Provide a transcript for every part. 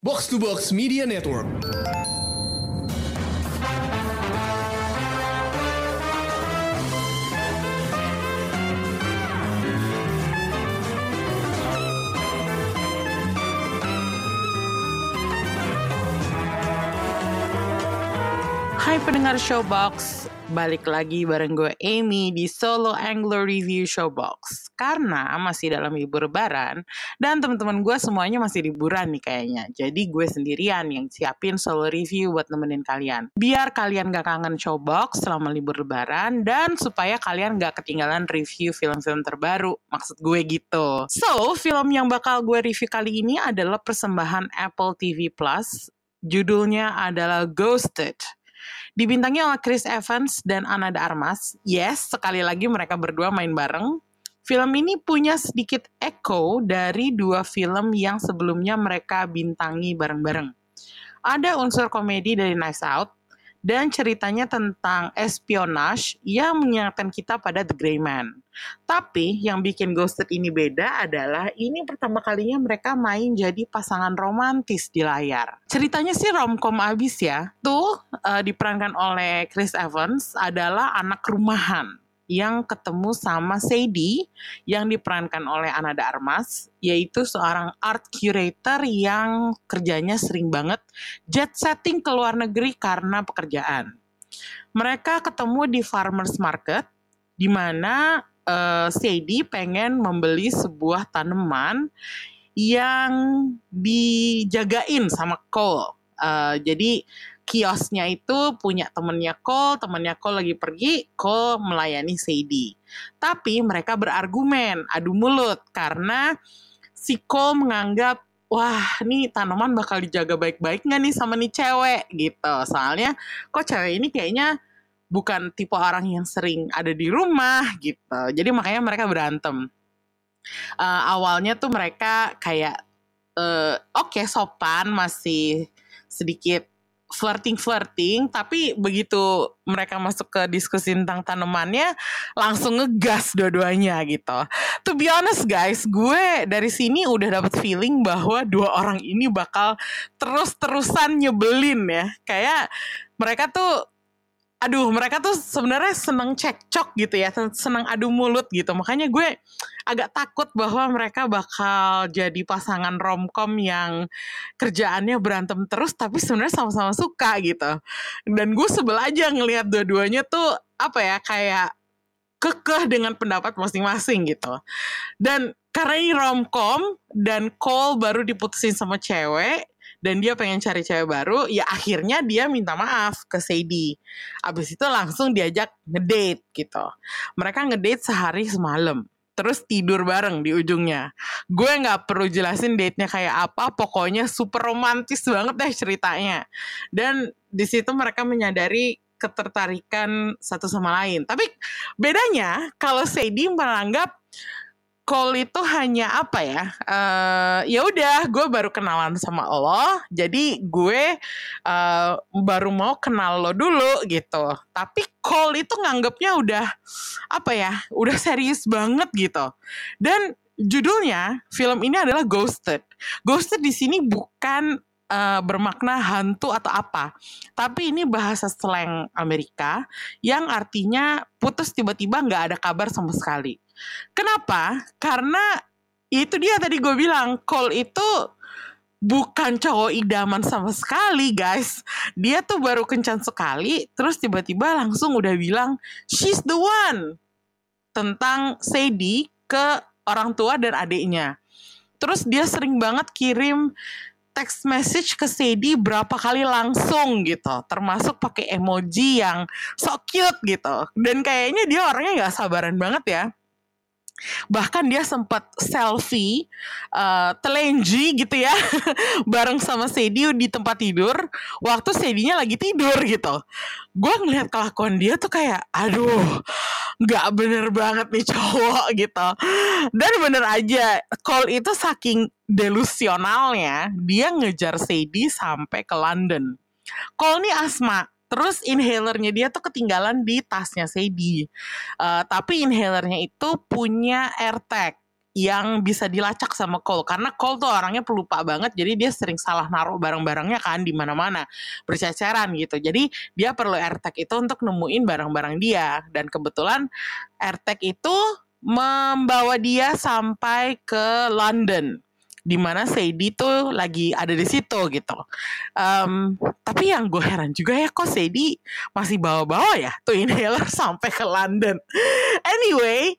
Box to Box Media Network. Hai pendengar Showbox, balik lagi bareng gue Amy di Solo Angler Review Showbox. Karena masih dalam libur lebaran dan teman-teman gue semuanya masih liburan nih kayaknya. Jadi gue sendirian yang siapin solo review buat nemenin kalian. Biar kalian gak kangen Showbox selama libur lebaran dan supaya kalian gak ketinggalan review film-film terbaru. Maksud gue gitu. So, film yang bakal gue review kali ini adalah persembahan Apple TV Plus Judulnya adalah Ghosted. Dibintangi oleh Chris Evans dan Ana de Armas. Yes, sekali lagi mereka berdua main bareng. Film ini punya sedikit echo dari dua film yang sebelumnya mereka bintangi bareng-bareng. Ada unsur komedi dari Nice Out, dan ceritanya tentang espionage yang mengingatkan kita pada The Grey Man. Tapi yang bikin Ghosted ini beda adalah ini pertama kalinya mereka main jadi pasangan romantis di layar. Ceritanya sih romcom abis ya. Tuh uh, diperankan oleh Chris Evans adalah anak rumahan yang ketemu sama Sadie yang diperankan oleh Anada Armas, yaitu seorang art curator yang kerjanya sering banget jet setting ke luar negeri karena pekerjaan. Mereka ketemu di farmers market, di mana uh, Sadie pengen membeli sebuah tanaman yang dijagain sama Cole. Uh, jadi kiosnya itu punya temennya Cole, temennya Cole lagi pergi, Cole melayani Sadie. Tapi mereka berargumen, adu mulut, karena si Cole menganggap, wah ini tanaman bakal dijaga baik-baik nggak nih sama nih cewek gitu. Soalnya kok cewek ini kayaknya bukan tipe orang yang sering ada di rumah gitu. Jadi makanya mereka berantem. Uh, awalnya tuh mereka kayak, uh, oke okay, sopan, masih sedikit flirting-flirting, tapi begitu mereka masuk ke diskusi tentang tanamannya, langsung ngegas dua-duanya gitu. To be honest guys, gue dari sini udah dapet feeling bahwa dua orang ini bakal terus-terusan nyebelin ya. Kayak mereka tuh aduh mereka tuh sebenarnya seneng cekcok gitu ya seneng adu mulut gitu. Makanya gue agak takut bahwa mereka bakal jadi pasangan romcom yang kerjaannya berantem terus tapi sebenarnya sama-sama suka gitu. Dan gue sebel aja ngelihat dua-duanya tuh apa ya kayak kekeh dengan pendapat masing-masing gitu. Dan karena ini romcom dan Cole baru diputusin sama cewek dan dia pengen cari cewek baru, ya akhirnya dia minta maaf ke Sadie. Abis itu langsung diajak ngedate gitu. Mereka ngedate sehari semalam. Terus tidur bareng di ujungnya. Gue nggak perlu jelasin date-nya kayak apa, pokoknya super romantis banget deh ceritanya. Dan di situ mereka menyadari ketertarikan satu sama lain. Tapi bedanya kalau Sadie menganggap Cole itu hanya apa ya? Uh, ya udah, gue baru kenalan sama lo, jadi gue uh, baru mau kenal lo dulu gitu. Tapi Cole itu nganggapnya udah apa ya? Udah serius banget gitu. Dan judulnya film ini adalah Ghosted. Ghosted di sini bukan uh, bermakna hantu atau apa. Tapi ini bahasa slang Amerika yang artinya putus tiba-tiba nggak ada kabar sama sekali. Kenapa? Karena itu dia tadi gue bilang, Cole itu bukan cowok idaman sama sekali guys. Dia tuh baru kencan sekali, terus tiba-tiba langsung udah bilang, she's the one. Tentang Sadie ke orang tua dan adiknya. Terus dia sering banget kirim text message ke Sadie berapa kali langsung gitu, termasuk pakai emoji yang so cute gitu. Dan kayaknya dia orangnya gak sabaran banget ya bahkan dia sempat selfie uh, telenji gitu ya bareng sama Sadie di tempat tidur. Waktu Sadie-nya lagi tidur gitu. Gue ngeliat kelakuan dia tuh kayak aduh nggak bener banget nih cowok gitu. Dan bener aja Cole itu saking delusionalnya dia ngejar Sadie sampai ke London. Cole nih asma Terus inhalernya dia tuh ketinggalan di tasnya Sadie. Uh, tapi inhalernya itu punya AirTag yang bisa dilacak sama Cole. Karena Cole tuh orangnya pelupa banget jadi dia sering salah naruh barang-barangnya kan di mana-mana berceceran gitu. Jadi dia perlu AirTag itu untuk nemuin barang-barang dia. Dan kebetulan AirTag itu membawa dia sampai ke London di mana Sadie tuh lagi ada di situ gitu. Um, tapi yang gue heran juga ya kok Sadie masih bawa-bawa ya tuh inhaler sampai ke London. Anyway,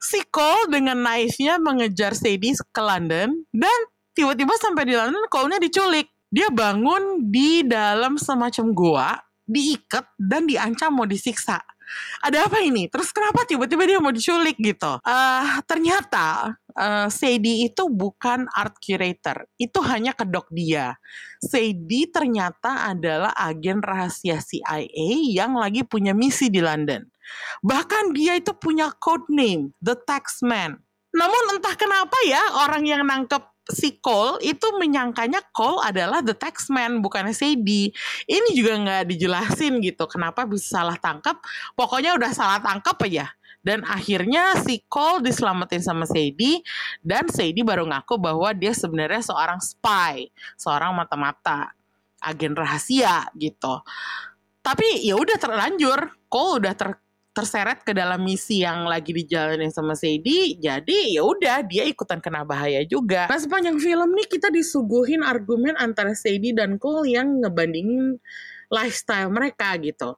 si Cole dengan naifnya mengejar Sadie ke London dan tiba-tiba sampai di London Cole-nya diculik. Dia bangun di dalam semacam gua, diikat dan diancam mau disiksa ada apa ini? Terus kenapa tiba-tiba dia mau diculik gitu? Uh, ternyata uh, Sadie itu bukan art curator. Itu hanya kedok dia. Sadie ternyata adalah agen rahasia CIA yang lagi punya misi di London. Bahkan dia itu punya code name, The Taxman. Namun entah kenapa ya orang yang nangkep si Cole itu menyangkanya Cole adalah the taxman bukan Sadie. Ini juga nggak dijelasin gitu kenapa bisa salah tangkap. Pokoknya udah salah tangkap aja. Dan akhirnya si Cole diselamatin sama Sadie dan Sadie baru ngaku bahwa dia sebenarnya seorang spy, seorang mata-mata, agen rahasia gitu. Tapi ya udah terlanjur, Cole udah ter terseret ke dalam misi yang lagi dijalanin sama Sadie, jadi ya udah dia ikutan kena bahaya juga. Nah sepanjang film nih kita disuguhin argumen antara Sadie dan Cole yang ngebandingin lifestyle mereka gitu.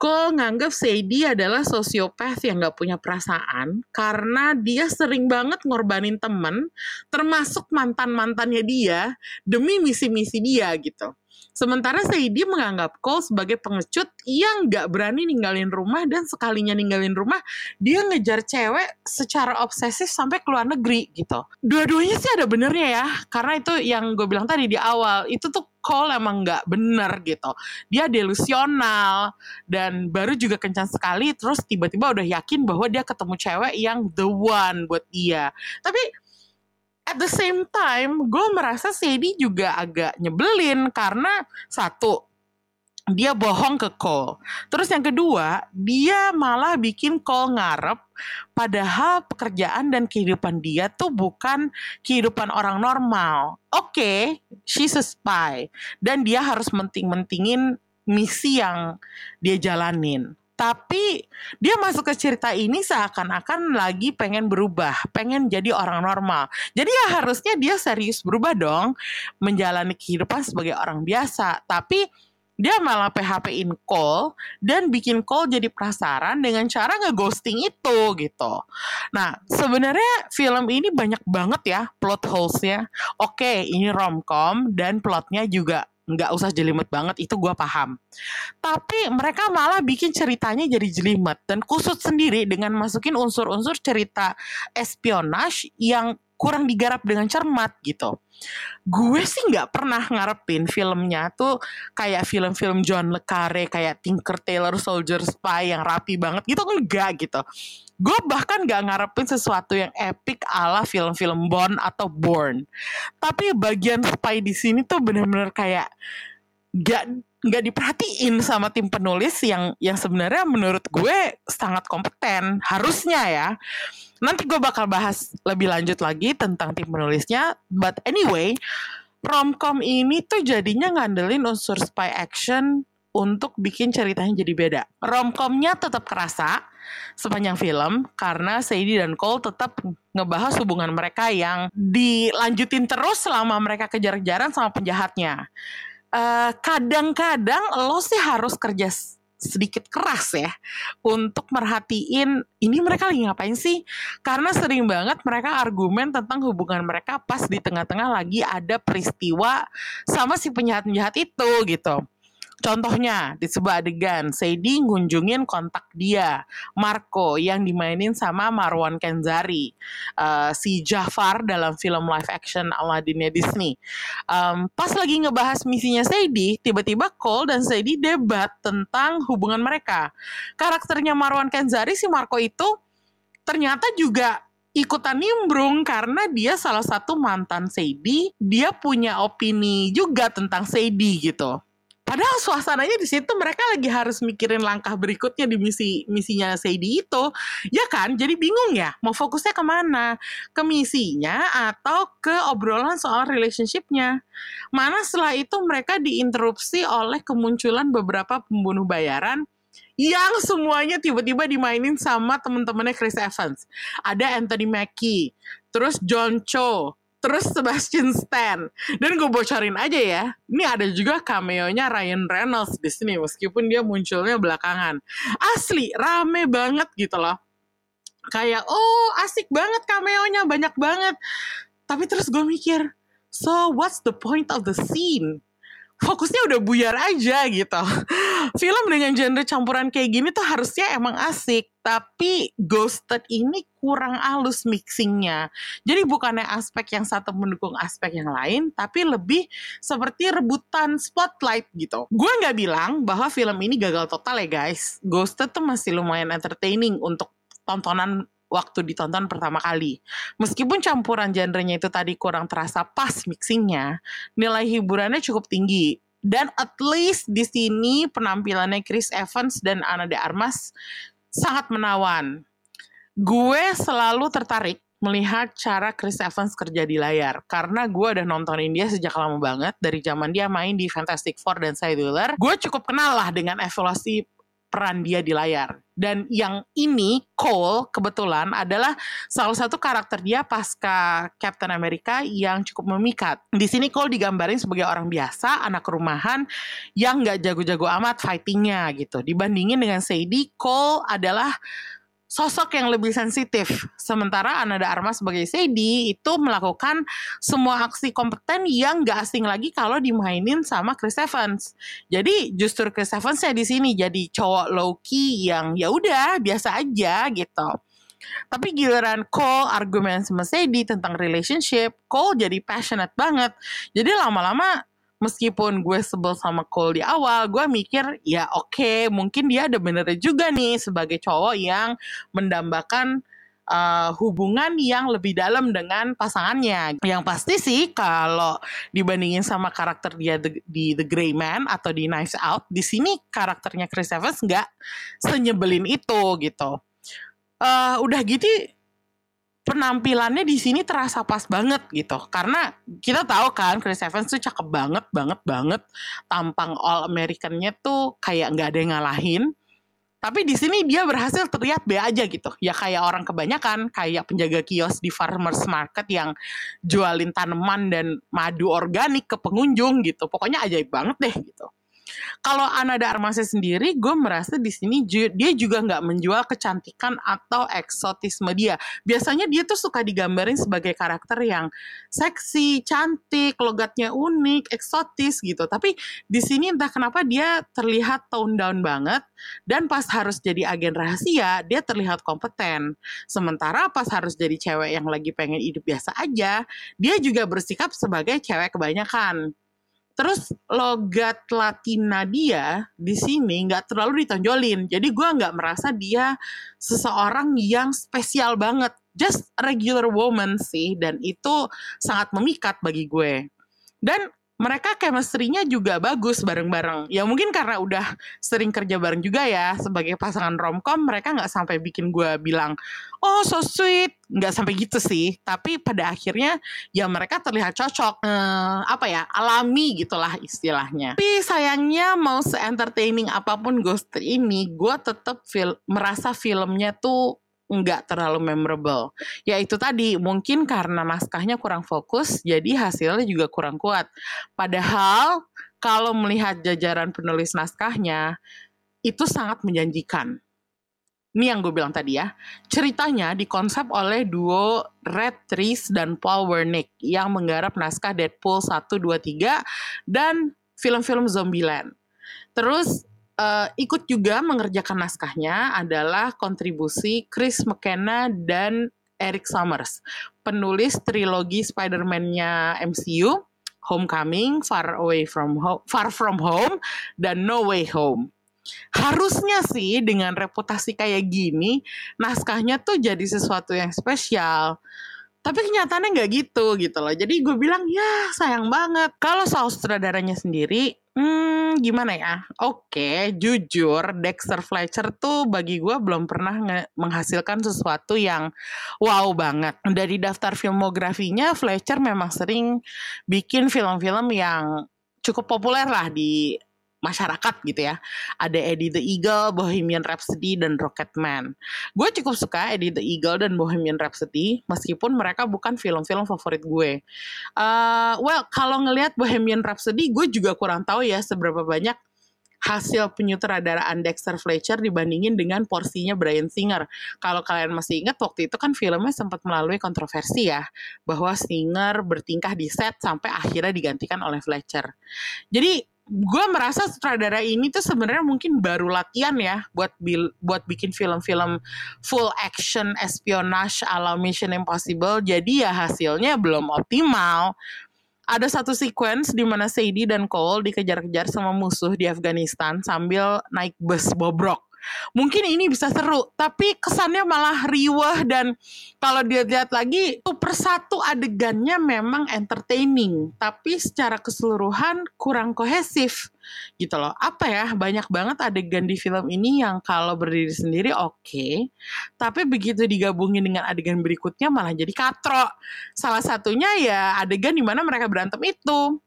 Cole nganggap Sadie adalah sosiopath yang gak punya perasaan karena dia sering banget ngorbanin temen, termasuk mantan-mantannya dia, demi misi-misi dia gitu. Sementara Saidi menganggap Cole sebagai pengecut yang gak berani ninggalin rumah dan sekalinya ninggalin rumah, dia ngejar cewek secara obsesif sampai ke luar negeri gitu. Dua-duanya sih ada benernya ya, karena itu yang gue bilang tadi di awal, itu tuh Cole emang gak bener gitu. Dia delusional dan baru juga kencan sekali terus tiba-tiba udah yakin bahwa dia ketemu cewek yang the one buat dia. Tapi at the same time gue merasa Sadie juga agak nyebelin karena satu dia bohong ke Cole. Terus yang kedua, dia malah bikin Cole ngarep padahal pekerjaan dan kehidupan dia tuh bukan kehidupan orang normal. Oke, okay, she's a spy dan dia harus menting-mentingin misi yang dia jalanin tapi dia masuk ke cerita ini seakan-akan lagi pengen berubah, pengen jadi orang normal. Jadi ya harusnya dia serius berubah dong, menjalani kehidupan sebagai orang biasa. Tapi dia malah PHP-in call dan bikin call jadi prasaran dengan cara ngeghosting itu gitu. Nah, sebenarnya film ini banyak banget ya plot holes-nya. Oke, ini romcom dan plotnya juga nggak usah jelimet banget itu gue paham. Tapi mereka malah bikin ceritanya jadi jelimet dan kusut sendiri dengan masukin unsur-unsur cerita espionage yang kurang digarap dengan cermat gitu. Gue sih nggak pernah ngarepin filmnya tuh kayak film-film John le Carre kayak Tinker Tailor Soldier Spy yang rapi banget gitu enggak gitu. Gue bahkan nggak ngarepin sesuatu yang epic ala film-film Bond atau Bourne. Tapi bagian spy di sini tuh bener-bener kayak gak nggak diperhatiin sama tim penulis yang yang sebenarnya menurut gue sangat kompeten harusnya ya nanti gue bakal bahas lebih lanjut lagi tentang tim penulisnya but anyway romcom ini tuh jadinya ngandelin unsur spy action untuk bikin ceritanya jadi beda. Romcomnya tetap kerasa sepanjang film karena Sadie dan Cole tetap ngebahas hubungan mereka yang dilanjutin terus selama mereka kejar-kejaran sama penjahatnya. Eh, kadang-kadang uh, lo sih harus kerja sedikit keras ya untuk merhatiin ini mereka lagi ngapain sih? Karena sering banget mereka argumen tentang hubungan mereka pas di tengah-tengah lagi ada peristiwa sama si penjahat-penjahat itu gitu Contohnya di sebuah adegan, Sadie ngunjungin kontak dia, Marco yang dimainin sama Marwan Kenzari, uh, si Jafar dalam film live action Aladdinnya Disney. Um, pas lagi ngebahas misinya Sadie, tiba-tiba Cole dan Sadie debat tentang hubungan mereka. Karakternya Marwan Kenzari si Marco itu ternyata juga ikutan nimbrung karena dia salah satu mantan Sadie, dia punya opini juga tentang Sadie gitu Padahal suasananya di situ mereka lagi harus mikirin langkah berikutnya di misi misinya Sadie itu, ya kan? Jadi bingung ya, mau fokusnya ke mana? Ke misinya atau ke obrolan soal relationshipnya? Mana setelah itu mereka diinterupsi oleh kemunculan beberapa pembunuh bayaran yang semuanya tiba-tiba dimainin sama temen-temennya Chris Evans. Ada Anthony Mackie, terus John Cho, terus Sebastian Stan. Dan gue bocorin aja ya, ini ada juga cameo-nya Ryan Reynolds di sini meskipun dia munculnya belakangan. Asli rame banget gitu loh. Kayak oh asik banget cameo-nya banyak banget. Tapi terus gue mikir, so what's the point of the scene? Fokusnya udah buyar aja gitu. Film dengan genre campuran kayak gini tuh harusnya emang asik, tapi Ghosted ini kurang halus mixingnya. Jadi bukannya aspek yang satu mendukung aspek yang lain, tapi lebih seperti rebutan spotlight gitu. Gue nggak bilang bahwa film ini gagal total ya guys. Ghosted tuh masih lumayan entertaining untuk tontonan waktu ditonton pertama kali. Meskipun campuran genrenya itu tadi kurang terasa pas mixingnya, nilai hiburannya cukup tinggi. Dan at least di sini penampilannya Chris Evans dan Ana de Armas sangat menawan. Gue selalu tertarik melihat cara Chris Evans kerja di layar karena gue udah nontonin dia sejak lama banget dari zaman dia main di Fantastic Four dan Sidewinder gue cukup kenal lah dengan evaluasi peran dia di layar. Dan yang ini Cole kebetulan adalah salah satu karakter dia pasca Captain America yang cukup memikat. Di sini Cole digambarin sebagai orang biasa, anak rumahan yang nggak jago-jago amat fightingnya gitu. Dibandingin dengan Sadie, Cole adalah sosok yang lebih sensitif. Sementara Ananda Armas sebagai Sadie itu melakukan semua aksi kompeten yang gak asing lagi kalau dimainin sama Chris Evans. Jadi justru Chris Evans ya di sini jadi cowok low key yang ya udah biasa aja gitu. Tapi giliran Cole argumen sama Sadie tentang relationship, Cole jadi passionate banget. Jadi lama-lama meskipun gue sebel sama Cole di awal, gue mikir ya oke okay, mungkin dia ada benernya juga nih sebagai cowok yang mendambakan uh, hubungan yang lebih dalam dengan pasangannya. Yang pasti sih kalau dibandingin sama karakter dia the, di The Grey Man atau di Knives Out, di sini karakternya Chris Evans nggak senyebelin itu gitu. Uh, udah gitu penampilannya di sini terasa pas banget gitu. Karena kita tahu kan Chris Evans tuh cakep banget banget banget. Tampang all Americannya tuh kayak nggak ada yang ngalahin. Tapi di sini dia berhasil terlihat be aja gitu. Ya kayak orang kebanyakan kayak penjaga kios di farmers market yang jualin tanaman dan madu organik ke pengunjung gitu. Pokoknya ajaib banget deh gitu kalau Anada Armase sendiri, gue merasa di sini dia juga nggak menjual kecantikan atau eksotisme dia. Biasanya dia tuh suka digambarin sebagai karakter yang seksi, cantik, logatnya unik, eksotis gitu. Tapi di sini entah kenapa dia terlihat tone down banget dan pas harus jadi agen rahasia, dia terlihat kompeten. Sementara pas harus jadi cewek yang lagi pengen hidup biasa aja, dia juga bersikap sebagai cewek kebanyakan. Terus logat Latina dia di sini nggak terlalu ditonjolin. Jadi gue nggak merasa dia seseorang yang spesial banget. Just regular woman sih. Dan itu sangat memikat bagi gue. Dan mereka chemistry-nya juga bagus bareng-bareng. Ya mungkin karena udah sering kerja bareng juga ya sebagai pasangan romcom, mereka nggak sampai bikin gue bilang, oh so sweet, nggak sampai gitu sih. Tapi pada akhirnya ya mereka terlihat cocok, eh, apa ya alami gitulah istilahnya. Tapi sayangnya mau se-entertaining apa pun Ghost ini, gue tetap feel, merasa filmnya tuh nggak terlalu memorable. Ya itu tadi, mungkin karena naskahnya kurang fokus, jadi hasilnya juga kurang kuat. Padahal kalau melihat jajaran penulis naskahnya, itu sangat menjanjikan. Ini yang gue bilang tadi ya. Ceritanya dikonsep oleh duo Red Trees dan Paul Wernick yang menggarap naskah Deadpool 1, 2, 3 dan film-film Zombieland. Terus uh, ikut juga mengerjakan naskahnya adalah kontribusi Chris McKenna dan Eric Summers, penulis trilogi Spider-Man-nya MCU, Homecoming, Far Away from Home, Far From Home, dan No Way Home. Harusnya sih dengan reputasi kayak gini, naskahnya tuh jadi sesuatu yang spesial. Tapi kenyataannya nggak gitu gitu loh. Jadi gue bilang ya sayang banget. Kalau soal sutradaranya sendiri, hmm, gimana ya? Oke, jujur Dexter Fletcher tuh bagi gue belum pernah menghasilkan sesuatu yang wow banget. Dari daftar filmografinya, Fletcher memang sering bikin film-film yang cukup populer lah di masyarakat gitu ya. Ada Eddie the Eagle, Bohemian Rhapsody, dan Rocketman. Gue cukup suka Eddie the Eagle dan Bohemian Rhapsody, meskipun mereka bukan film-film favorit gue. Uh, well, kalau ngelihat Bohemian Rhapsody, gue juga kurang tahu ya seberapa banyak hasil penyutradaraan Dexter Fletcher dibandingin dengan porsinya Brian Singer. Kalau kalian masih ingat waktu itu kan filmnya sempat melalui kontroversi ya bahwa Singer bertingkah di set sampai akhirnya digantikan oleh Fletcher. Jadi gue merasa sutradara ini tuh sebenarnya mungkin baru latihan ya buat bil buat bikin film-film full action espionage ala Mission Impossible. Jadi ya hasilnya belum optimal. Ada satu sequence di mana Sadie dan Cole dikejar-kejar sama musuh di Afghanistan sambil naik bus bobrok mungkin ini bisa seru tapi kesannya malah riwah dan kalau dia lihat lagi tuh persatu adegannya memang entertaining tapi secara keseluruhan kurang kohesif gitu loh. Apa ya banyak banget adegan di film ini yang kalau berdiri sendiri oke okay, tapi begitu digabungin dengan adegan berikutnya malah jadi katro salah satunya ya adegan di mana mereka berantem itu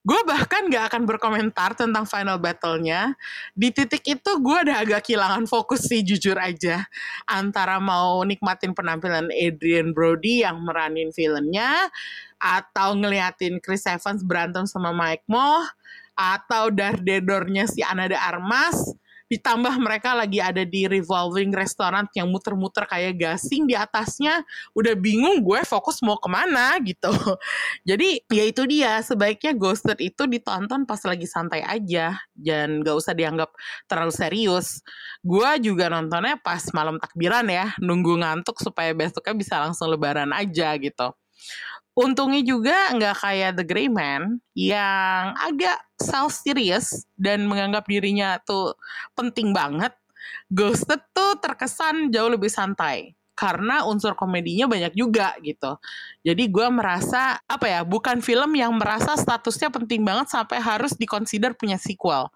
gue bahkan gak akan berkomentar tentang final battle-nya. Di titik itu gue udah agak kehilangan fokus sih jujur aja. Antara mau nikmatin penampilan Adrian Brody yang meranin filmnya, atau ngeliatin Chris Evans berantem sama Mike Moh, atau Daredornya si Anada Armas, ditambah mereka lagi ada di revolving restaurant yang muter-muter kayak gasing di atasnya udah bingung gue fokus mau ke mana gitu. Jadi ya itu dia sebaiknya Ghosted itu ditonton pas lagi santai aja dan gak usah dianggap terlalu serius. Gue juga nontonnya pas malam takbiran ya nunggu ngantuk supaya besoknya bisa langsung lebaran aja gitu untungnya juga nggak kayak The Grey Man yang agak self serious dan menganggap dirinya tuh penting banget. Ghosted tuh terkesan jauh lebih santai karena unsur komedinya banyak juga gitu. Jadi gue merasa apa ya bukan film yang merasa statusnya penting banget sampai harus dikonsider punya sequel.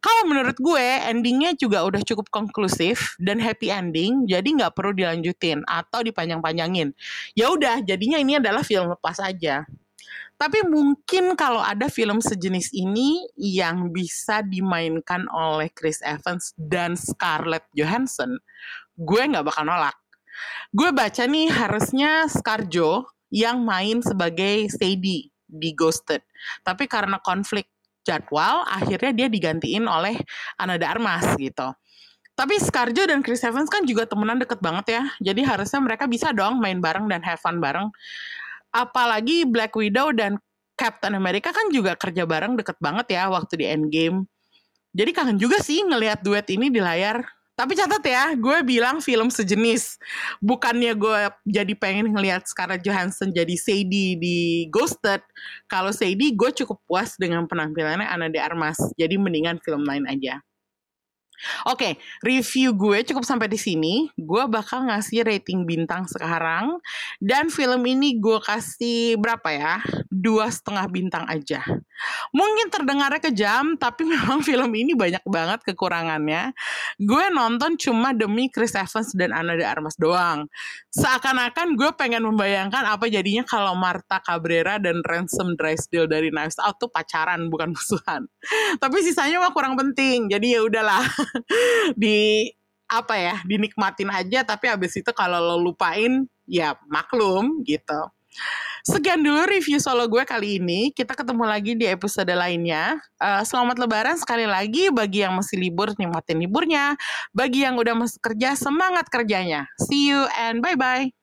Kalau menurut gue endingnya juga udah cukup konklusif dan happy ending, jadi nggak perlu dilanjutin atau dipanjang-panjangin. Ya udah, jadinya ini adalah film lepas aja. Tapi mungkin kalau ada film sejenis ini yang bisa dimainkan oleh Chris Evans dan Scarlett Johansson, gue nggak bakal nolak Gue baca nih harusnya Scarjo yang main sebagai Sadie di Ghosted. Tapi karena konflik jadwal, akhirnya dia digantiin oleh Anada Armas gitu. Tapi Scarjo dan Chris Evans kan juga temenan deket banget ya. Jadi harusnya mereka bisa dong main bareng dan have fun bareng. Apalagi Black Widow dan Captain America kan juga kerja bareng deket banget ya waktu di Endgame. Jadi kangen juga sih ngelihat duet ini di layar. Tapi catat ya, gue bilang film sejenis. Bukannya gue jadi pengen ngelihat Scarlett Johansson jadi Sadie di Ghosted. Kalau Sadie, gue cukup puas dengan penampilannya Ana de Armas. Jadi mendingan film lain aja. Oke, okay, review gue cukup sampai di sini. Gue bakal ngasih rating bintang sekarang. Dan film ini gue kasih berapa ya? Dua setengah bintang aja. Mungkin terdengarnya kejam, tapi memang film ini banyak banget kekurangannya. Gue nonton cuma demi Chris Evans dan Anna de Armas doang. Seakan-akan gue pengen membayangkan apa jadinya kalau Marta Cabrera dan Ransom Drysdale dari Knives Out tuh pacaran, bukan musuhan. tapi sisanya mah kurang penting, jadi ya udahlah. di apa ya dinikmatin aja tapi abis itu kalau lo lupain ya maklum gitu sekian dulu review solo gue kali ini. Kita ketemu lagi di episode lainnya. Uh, selamat lebaran sekali lagi bagi yang masih libur nikmatin liburnya. Bagi yang udah masuk kerja semangat kerjanya. See you and bye bye